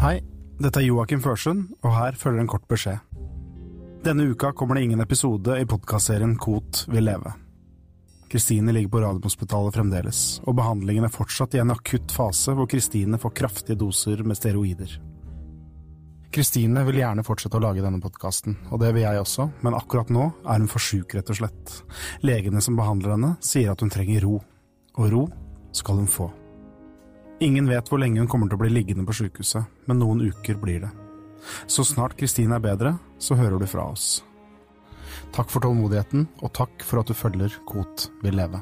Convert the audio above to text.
Hei, dette er Joakim Førsund, og her følger en kort beskjed. Denne uka kommer det ingen episode i podkastserien Kot vil leve. Kristine ligger på Radiumhospitalet fremdeles, og behandlingen er fortsatt i en akutt fase hvor Kristine får kraftige doser med steroider. Kristine vil gjerne fortsette å lage denne podkasten, og det vil jeg også, men akkurat nå er hun for sjuk, rett og slett. Legene som behandler henne, sier at hun trenger ro, og ro skal hun få. Ingen vet hvor lenge hun kommer til å bli liggende på sykehuset, men noen uker blir det. Så snart Kristine er bedre, så hører du fra oss. Takk for tålmodigheten, og takk for at du følger Kot vil leve.